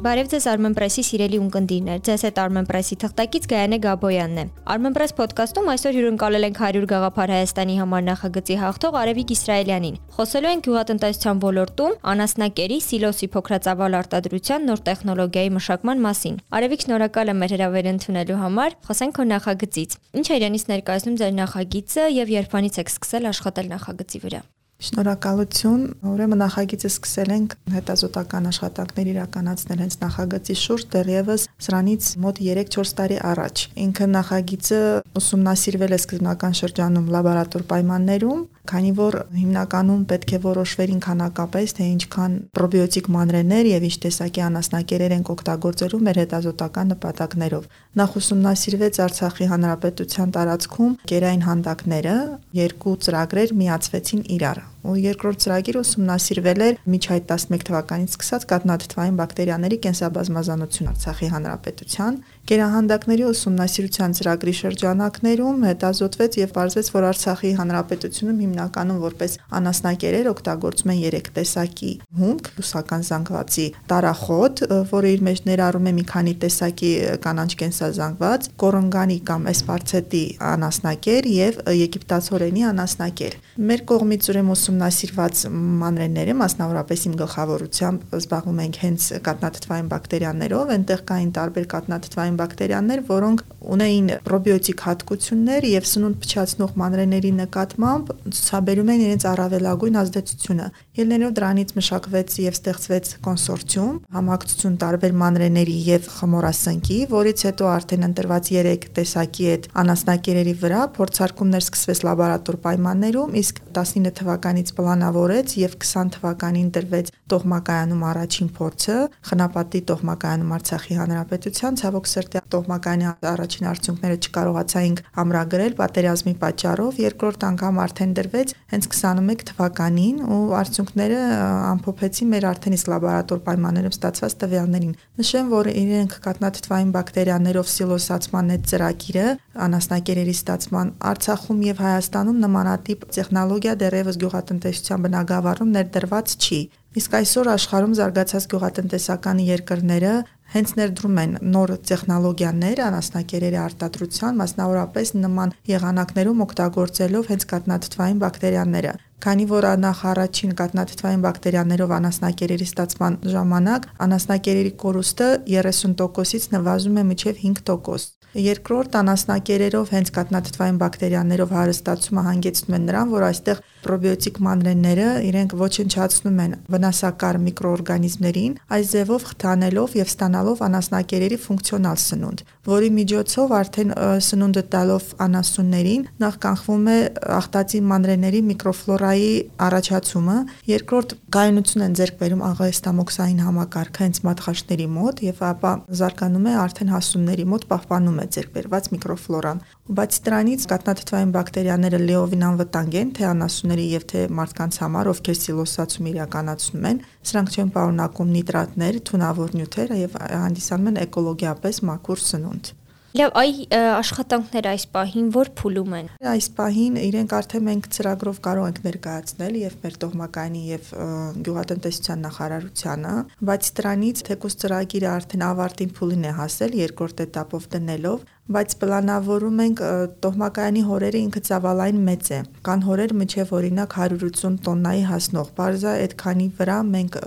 Բարև ձեզ Armenpress-ի սիրելի ունկնդիրներ։ Ձեզ հետ Armenpress-ի թղթակից Գայանե Գաբոյանն է։ Armenpress podcast-ում այսօր հյուրընկալել ենք 100 գաղափար Հայաստանի համար նախագծի հաղթող Արևիկ Իսրայելյանին։ Խոսելու ենք գյուղատնտեսության ոլորտում անասնակերի, սիլոսի փոքրածավալ արտադրության նոր տեխնոլոգիայի մշակման մասին։ Արևիկ, շնորհակալ եմ մեր հրավերը ընդունելու համար։ Խոսենք քո նախագծից։ Ինչ է իրենից ներկայացնում ձեր նախագիծը եւ երբանից եք սկսել աշխատել նախագծի վրա։ Շնորհակալություն։ Ուրեմն նախագիծը սկսել ենք հետազոտական աշխատանքներ իրականացնել հենց նախագծի շուրջ դեռևս սրանից մոտ 3-4 տարի առաջ։ Ինքը նախագիծը ուսումնասիրվել է սկզբնական շրջանում լաբորատոր պայմաններում, քանի որ հիմնականում պետք է որոշվեր ինքանակապես թե ինչքան պրոբիոտիկ մանրեներ եւ ինչ տեսակի անասնակերեր են օգտագործելու մեր հետազոտական նպատակներով։ Նախ ուսումնասիրվեց Արցախի հանրապետության տարածքում կերային հանդակները, երկու ծրագրեր միացվեցին իրար ու երկրորդ ծրագիրը ուսումնասիրվել էր միջայտ 11 թվականից սկսած կատնաթթվային բակտերիաների կենսաբազմազանություն Արցախի հանրապետության Գերահանդակների ուսումնասիրության ծրագրի շրջանակներում հետազոտվեց եւ բարձվեց, որ Արցախի հանրապետությունում հիմնականում որպես անասնակերեր օգտագործում են 3 տեսակի հումք, լուսական զանգվածի տարախոտ, որը իր մեջ ներառում է մի քանի տեսակի կանանչ կենսազանգված, կորոնգանի կամ էսպարցետի անասնակեր եւ եգիպտացորենի անասնակեր։ Մեր կողմից ուրեմն ուսումնասիրված մանրենները, մասնավորապես իմ գլխավորությամբ զբաղվում ենք հենց կատնաթթվային բակտերիաներով, այնտեղ կային տարբեր կատնաթթվային բակտերիաներ, որոնք ունեին պրոբիոտիկ հատկություններ եւ սնունդ փչացնող մանրեների նկատմամբ ցուցաբերում են իրենց առավելագույն ազդեցությունը։ Ելներով դրանից մշակվեց եւ ստեղծվեց կոնսորցիում, համակցություն տարբեր մանրեների եւ խմորասնկի, որից հետո արդեն ընտրված 3 տեսակի այդ անասնակերերի վրա փորձարկումներ սկսվեց լաբորատոր պայմաններում, իսկ 19 թվականից պլանավորեց եւ 20 թվականին տրվեց տոհմակայանում առաջին փորձը, խնապատի տոհմակայանում Արցախի հանրապետության ցավոք սրտի տոհմակայանի առաջին արդյունքները չկարողացայինք ամրագրել պատերազմի պատճառով, երկրորդ անգամ արդեն դրվեց հենց 21 թվականին ու արդյունքները ամփոփեցին մեր արդեն իսկ լաբորատոր պայմաններով ստացված տվյալներին։ Նշեմ, որ իրենք կատնաթթվային բակտերիաներով սիլոսացման այդ ծրագիրը անասնակերերի ստացման Արցախում եւ Հայաստանում նմանատիպ տեխնոլոգիա դեռևս գյուղատնտեսության բնագավառում ներդրված չի։ Իսկ այսօր աշխարհում զարգացած գյուղատնտեսական երկրները հենց ներդրում են նոր տեխնոլոգիաներ անասնակերերի արտադրության, մասնավորապես նման եղանակներում օգտագործելով հենց կատնաթթվային բակտերիաները։ Քանի որ նախ առաջին կատնաթթվային բակտերիաներով անասնակերերի ստացման ժամանակ անասնակերերի կորուստը 30%-ից նվազում է մինչև 5%։ Երկրորդ անասնակերերով հենց կատնաթթվային բակտերիաներով հարստացումը հանգեցնում է նրան, որ այստեղ պրոբիոտիկ մանրենները իրենք ոչնչացնում են վնասակար միկրոօրգանիզմներին, այս ձևով խթանելով եւ ստանալով անասնակերերի ֆունկցիոնալ սնունդ, որի միջոցով արդեն սնունդը տալով անասուններին նախ կանխվում է աղտածի մանրենների միկրոֆլորայի առաջացումը, երկրորդ կայունություն են ձեռք բերում աղեստամոքսային համակարգը հենց մատխաշների մոտ եւ ապա զարգանում է արդեն հասունների մոտ պահպանում է ձեռք բերված միկրոֆլորան։ Բացի դրանից կատնաթթվային բակտերիաները լեովին անվտանգ են թե անասունների եւ թե մարդկանց համար, ովքեր սիլոսացում իրականացնում են, սրանք չեն պարունակում նիտրատներ, թունավոր նյութեր եւ հանդիսանում են էկոլոգիապես մաքուր սնունդ։ Լավ, այ աշխատանքները այս պահին որ փուլում են։ Այս պահին իրենք արդեն մենք ծրագրով կարող ենք ներկայացնել եւ մեր տոհմականի եւ գյուղատնտեսության նախարարությանը, բայց դրանից թեկուս ծրագիրը արդեն ավարտին փուլին է հասել երկրորդ этаպով դնելով բայց պլանավորում ենք տոհմակայանի հորերը ինքը ցավալային մեծ է։ Կան հորեր միջև օրինակ 180 տոննայի հասնող։ Բարձա այդքանի վրա մենք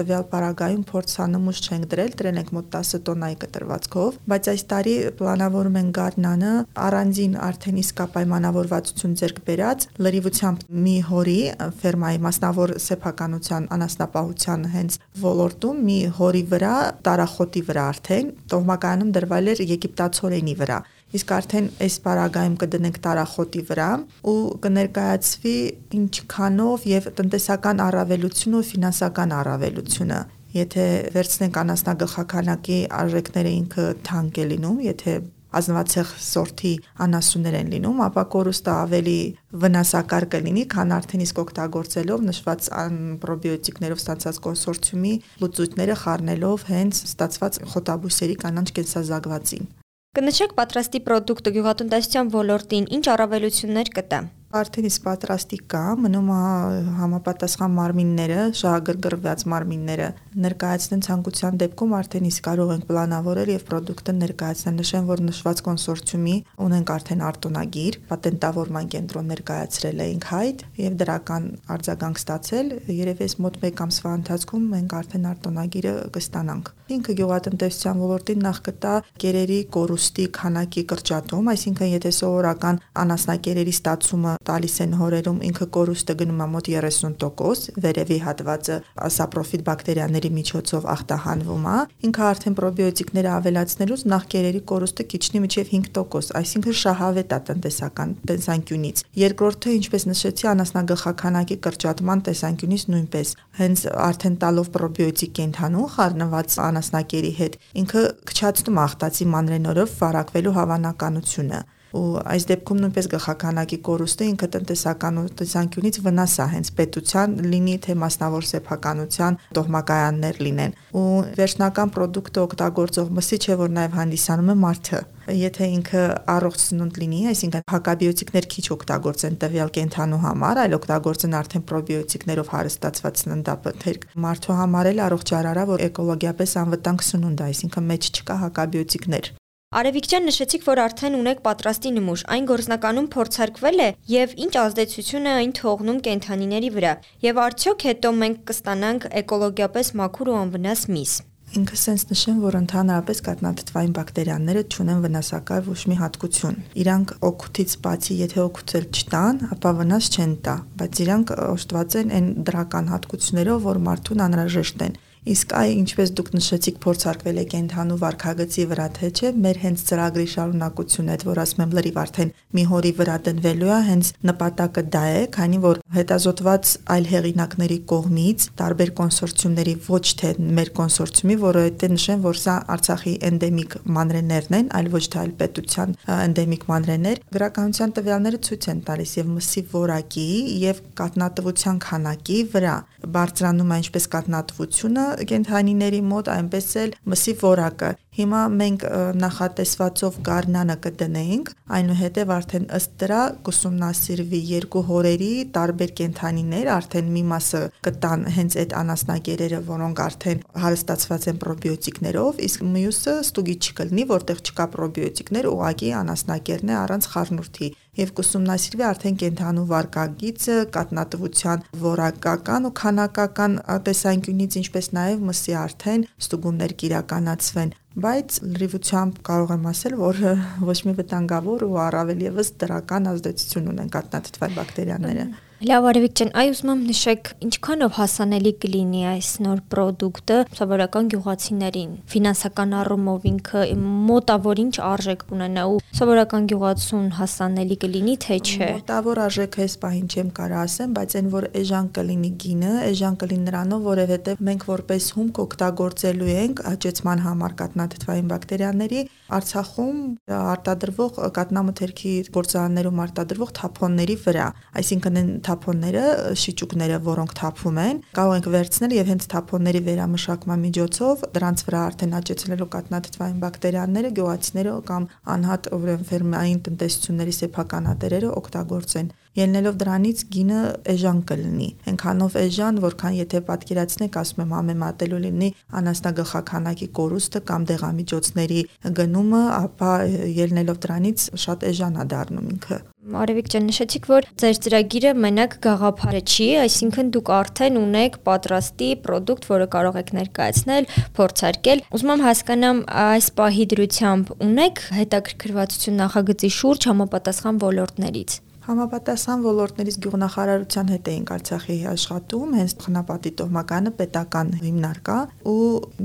տվյալ պարագայում փորձանմուշ չենք դրել, դրել ենք մոտ 10 տոննայի կտրվածքով, բայց այս տարի պլանավորում ենք գարնանը առանձին արդեն իսկա պայմանավորվածություն ձեռք բերած լրիվությամբ մի հորի ֆերմայի մասնավոր սեփականության անասնապահության հենց ոլորտում մի հորի վրա տարախոտի վրա արդեն տոհմակայանում դրվել էր եգիպտացորենի վրա վրա իսկ արդեն այս պարագայում կդնենք տարախոտի վրա ու կներկայացվի ինչքանով եւ տնտեսական առավելությունը ու ֆինանսական առավելությունը եթե վերցնենք անասնագլխականակի արժեքները ինքը թանկ է լինում եթե ազնվացեղ սորթի անասուններ են լինում, ապա կորուստը ավելի վնասակար կլինի, քան արդեն իսկ օգտագործելով նշված պրոբիոտիկներով ստացած կոնսորցիումի լուծույթները խառնելով հենց ստացված խոտաբույսերի կանանչ կենսազագվածին։ Կնշեք պատրաստի ապրանքը գյուղատնտեսության ոլորտին ինչ առավելություններ կտա։ Արդեն իսկ պատրաստի կա, մնում է համապատասխան մարմինները, շահագրգռված մարմինները ներկայացնեն ցանկության դեպքում արդեն իսկ կարող ենք պլանավորել եւ ապրանքը ներկայացնել։ Նշեմ, որ նշված կոնսորցիումի ունենք արդեն արտոնագիր, պատենտավորման կենտրոն ներկայացրել էինք հայտ եւ դրական արձագանք ստացել։ Երևի այս մոտ 1 ամսվա ընթացքում մենք արդեն արտոնագիրը կստանանք։ Ինքը գյուղատնտեսության ոլորտին նախ կտա կերերի կորուստի քանակի կրճատում, այսինքն եթե սովորական անասնակերերի ստացումը տալիս են հորերում, ինքը կորուստը գնում է մոտ 30%, վերևի հատվածը ասապրոֆիտ բակտերիաների միջոցով ախտահանվում է, ինքը արդեն պրոբիոտիկները ավելացնելուց նախ կերերի կորուստը կիչնի մինչև 5%, այսինքն շահավետ է տնտեսական տեսանկյունից։ Երկրորդը, ինչպես նշեցի, անասնագլխականակի կրճատման տեսանկյունից նույնպես հենց արդեն տալով պրոբիոտիկ կենթանու խառնված անասնակերի հետ ինքը քչացնում ախտացի մանրենորով վարակվելու հավանականությունը ու այս դեպքում նույնպես գլխականակի կորուստը ինքը տնտեսական տեսանկյունից վնաս է հենց պետության լինի թե մասնավոր սեփականության տոհմակայաններ լինեն ու վերջնական ապրանքը օգտագործող մսի չէ որ նաև հանդիսանում է մարդը եթե ինքը առողջ սնունդ լինի, այսինքն հակաբիոտիկներ քիչ օգտագործեն տվյալ կենթանու համար, այլ օգտագործեն արդեն պրոբիոտիկներով հարստացված սննդապթերք, մարդու համար էլ առողջարարա, որ էկոլոգիապես անվտանգ սնունդ է, այսինքն մեջ չկա հակաբիոտիկներ։ Արևիկյան նշեցիք, որ արդեն ունեք պատրաստի նմուշ։ Այն գործնականում փորձարկվել է եւ ինչ ազդեցություն է այն թողնում կենթանիների վրա։ Եվ արդյոք հետո մենք կստանանք էկոլոգիապես մաքուր ու անվնաս միս։ Ինքը sense նշեմ, որ ընդհանրապես կատնաթթվային բակտերիաները չունեն վնասակար ոչ մի հատկություն։ Իրանք օգուտից բացի, եթե օգուտել չտան, ապա վնաս չեն տա, բայց իրանք օժտված են այն դրական հատկություններով, որ մարդուն անհրաժեշտ են։ Իսկ այ ինչպես դուք նշեցիք, փորձարկվել է կենթանու վարկագծի վրա թե չէ, մեր հենց ծրագրի շարունակությունն է, որ ասում եմ լրիվ արդեն մի հորի վրա դնվելու է, հենց նպատակը դա է, քանի որ հետազոտված այլ հեղինակների կողմից տարբեր կոնսորցիումների ոչ թե մեր կոնսորցիումի, որովհետեւ նշեմ, որ սա Արցախի էնդեմիկ մանրեներն են, այլ ոչ թե այլ պետության էնդեմիկ մանրեներ, գրականության տվյալները ցույց են տալիս եւ մսի որակի եւ կատնատվության քանակի վրա բարձրանում է ինչպես կատնատվությունը կենթանիների մոտ, այնպես էլ մսի որակը։ Հիմա մենք նախատեսվածով գարնանը կդնենք, այնուհետև արդեն ըստ դրա կուսումնասիրվի երկու հորերի տարբեր կենթանիներ, արդեն մի մասը կտան հենց այդ անասնագերերը, որոնք արդեն հարստացված են պրոբիոտիկներով, իսկ մյուսը ստուգի չկլինի, որտեղ չկա պրոբիոտիկներ, ուղղակի անասնագերն է առանց խառնուրդի եւ կուսումնասիրվի արդեն կենթանու վարկագիծը, կատնատվության որակական ու քանակական տեսանկյունից, ինչպես նաեւ մսի արդեն ստուգումներ կիրականացվեն բայց լրիվությամբ կարող եմ ասել, որ ոչ մի վտանգավոր ու առավել եւս դրական ազդեցություն ունեն կատնաթթվային բակտերիաները։ -hmm. Լավ Արևիկ ջան, այ ուզում եմ նշեք, ինչքանով հասանելի կլինի այս նոր ապրանքը սովորական գյուղացիներին։ Ֆինանսական առումով ինքը մոտավոր ինչ արժեք կունենա ու սովորական գյուղացուն հասանելի կլինի թե չէ։ Մոտավոր արժեքը այս պահին չեմ կարող ասեմ, բայց այն որ էժան կլինի գինը, էժան կլինի նրանով, որովհետև մենք որպես հումք օգտագործելու ենք աճեցման համար կատնաթթվային բակտերիաների Արցախում արտադրվող կատնամթերքի գործարաններում արտադրվող թափոնների վրա, այսինքն թափոնները, շիճուկները, որոնք թափվում են, կարող ենք վերցնել եւ հենց թափոնների վերամշակման միջոցով դրանց վրա արդեն աճեցնելու կատնաթթվային բակտերիաները գյուղացիները կամ անհատ ուրեմն ֆերմային տնտեսությունների սեփականատերերը օգտագործեն ելնելով դրանից գինը էժան կլինի։ Այնքանով էժան, որքան եթե պատկերացնեք, ասում եմ համեմատելու լինի անաստագլխականակի կորուստը կամ դեղամիջոցների գնումը, ապա ելնելով դրանից շատ էժան է դառնում ինքը։ Արևիկ ջան, նշեցիք, որ ձեր ծրագիրը մենակ գաղափարը չի, այսինքն դուք արդեն ունեք պատրաստի ապրանք, որը կարող եք ներկայացնել, փորձարկել։ Ուզում եմ հասկանամ, այս պահի դրությամբ ունեք հետաքրքրվածություն նախագծի շուրջ համապատասխան ոլորտներից։ Համապատասխան ոլորտներից գյուղնախարարության հետ էինք Արցախի աշխատում, հենց Խնապատի տոհմականը պետական հիմնարկա ու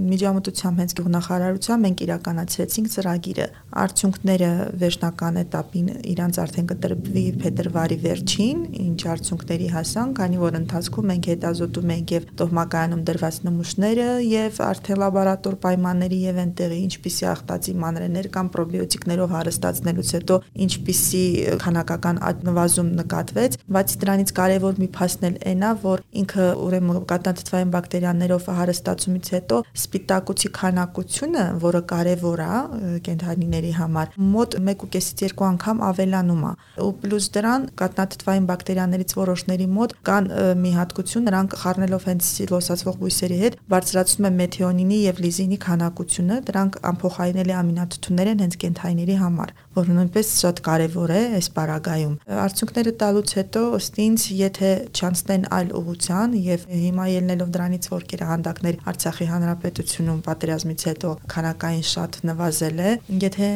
միջամտությամբ հենց գյուղնախարարությամբ մենք իրականացրեցինք ծրագիրը։ Արդյունքները վերջնական этаպին իրանց արդեն կտրպվի փետրվարի վերջին, ինչ արդյունքների հասան, քանի որ ընթացքում մենք հետազոտում ենք եւ տոհմակայանում դրված նմուշները եւ արդեն լաբորատոր պայմանների եւ այնտեղի ինչպիսի ախտացի մանրեներ կամ պրոբիոտիկներով հարստացնելուց հետո ինչպիսի քանակական նվազում նկատվեց, բայց դրանից կարևոր մի փաստն էլ այնա, որ ինքը ուրեմն կատնաթթվային բակտերիաներով հարստացումից հետո սպիտակուցի քանակությունը, որը կարևոր է կենթանիների համար, մոտ 1.5-ից 2 անգամ ավելանում է։ Ու պլյուս դրան կատնաթթվային բակտերիաներից որոշների մոտ կան մի հատկություն, նրանք խառնելով հենց սիլոսացվող բույսերի հետ բարձրացնում են մեթիոնինի եւ լիզինի քանակությունը, դրանք անփոխարինելի ամինաթթուներ են հենց կենթայիների համար, որը նույնպես շատ կարեւոր է այս պարագայում։ Արդյունքները տալուց հետո ըստ ինձ, եթե չանցնեն այլ ուղղության եւ հիմա ելնելով դրանից, որ կերահանդակներ Արցախի հանրապետությունում պատերազմից հետո քանակային շատ նվազել է, եթե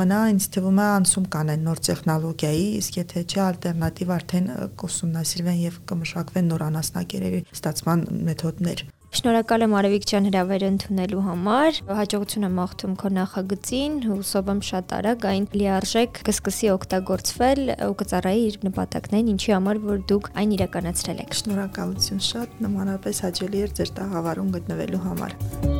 մնա ինձ թվում է անցում կանեն նոր տեխնոլոգիայի, իսկ եթե չէ ալտերնատիվ արդեն կուսումնասիրվեն եւ կմշակվեն նոր անասնակերերի ստացման մեթոդներ։ Շնորհակալ եմ Արևիկ ջան հրավերը ընդունելու համար։ Հաջողություն եմ աղթում քո նախագծին, հուսով եմ շատ արագ այն լիարժեք կսկսի օգտագործվել ու կծառայի իր նպատակներին, ինչի համար որ դուք այն իրականացրել եք։ Շնորհակալություն շատ, նմանապես հաճելի էր ձեր տաղավարում գտնվելու համար։